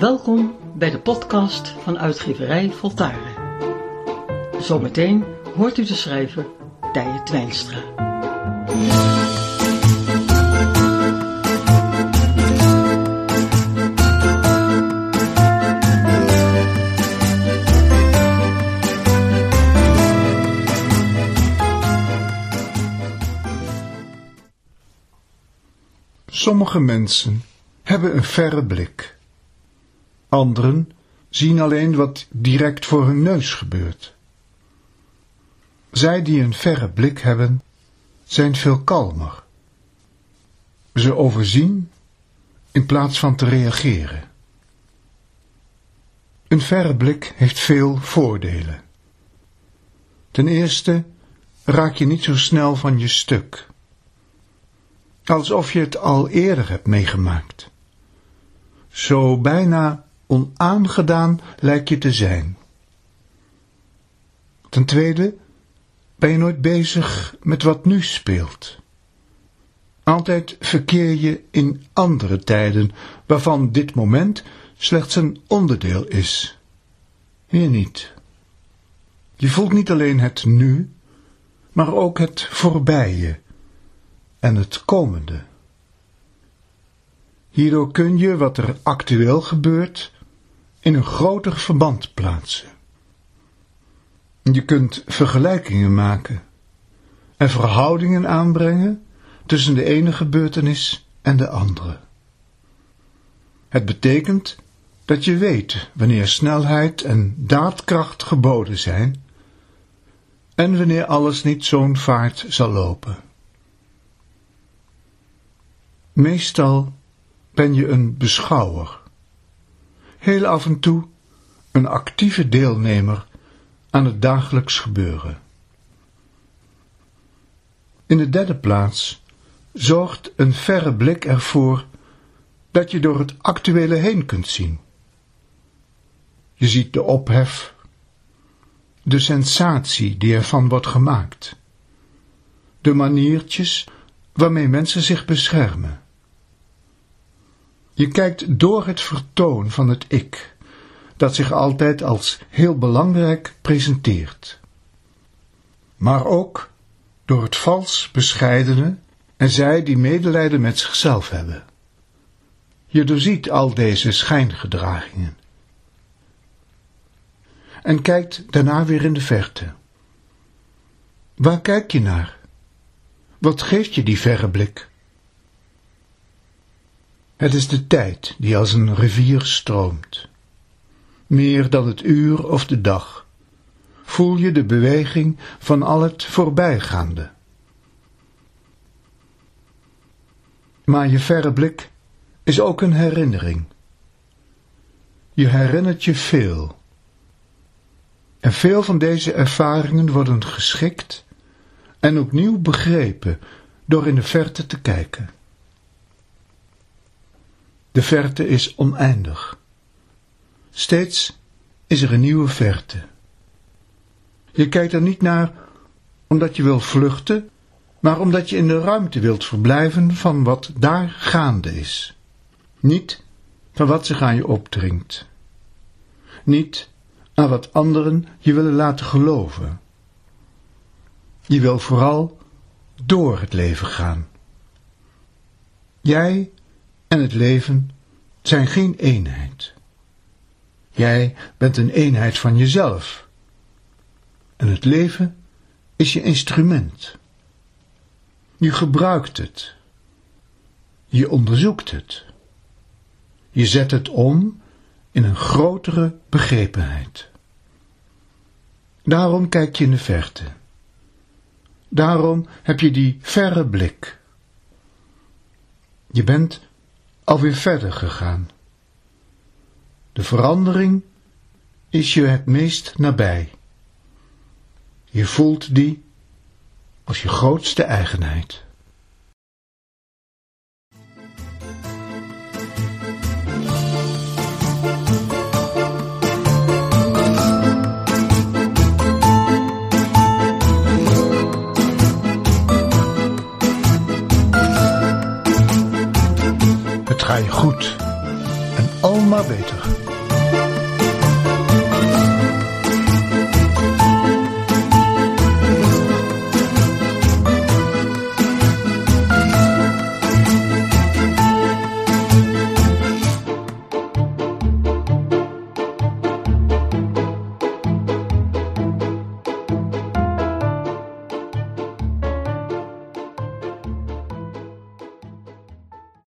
Welkom bij de podcast van uitgeverij Voltaren. Zometeen hoort u de schrijver Tije Twijnstra. Sommige mensen hebben een verre blik. Anderen zien alleen wat direct voor hun neus gebeurt. Zij die een verre blik hebben, zijn veel kalmer. Ze overzien in plaats van te reageren. Een verre blik heeft veel voordelen. Ten eerste raak je niet zo snel van je stuk. Alsof je het al eerder hebt meegemaakt. Zo bijna onaangedaan lijkt je te zijn. Ten tweede ben je nooit bezig met wat nu speelt. Altijd verkeer je in andere tijden, waarvan dit moment slechts een onderdeel is. Meer niet. Je voelt niet alleen het nu, maar ook het voorbije en het komende. Hierdoor kun je wat er actueel gebeurt in een groter verband plaatsen. Je kunt vergelijkingen maken en verhoudingen aanbrengen tussen de ene gebeurtenis en de andere. Het betekent dat je weet wanneer snelheid en daadkracht geboden zijn en wanneer alles niet zo'n vaart zal lopen. Meestal ben je een beschouwer, heel af en toe een actieve deelnemer aan het dagelijks gebeuren. In de derde plaats zorgt een verre blik ervoor dat je door het actuele heen kunt zien. Je ziet de ophef, de sensatie die ervan wordt gemaakt, de maniertjes waarmee mensen zich beschermen. Je kijkt door het vertoon van het ik, dat zich altijd als heel belangrijk presenteert. Maar ook door het vals bescheidene en zij die medelijden met zichzelf hebben. Je doorziet al deze schijngedragingen. En kijkt daarna weer in de verte. Waar kijk je naar? Wat geeft je die verre blik? Het is de tijd die als een rivier stroomt. Meer dan het uur of de dag voel je de beweging van al het voorbijgaande. Maar je verre blik is ook een herinnering. Je herinnert je veel. En veel van deze ervaringen worden geschikt en opnieuw begrepen door in de verte te kijken. De verte is oneindig. Steeds is er een nieuwe verte. Je kijkt er niet naar omdat je wil vluchten, maar omdat je in de ruimte wilt verblijven van wat daar gaande is. Niet van wat zich aan je opdringt. Niet aan wat anderen je willen laten geloven. Je wil vooral door het leven gaan. Jij en het leven zijn geen eenheid. Jij bent een eenheid van jezelf. En het leven is je instrument. Je gebruikt het. Je onderzoekt het. Je zet het om in een grotere begrepenheid. Daarom kijk je in de verte. Daarom heb je die verre blik. Je bent alweer verder gegaan. De verandering is je het meest nabij. Je voelt die als je grootste eigenheid. Ga je goed en al maar beter.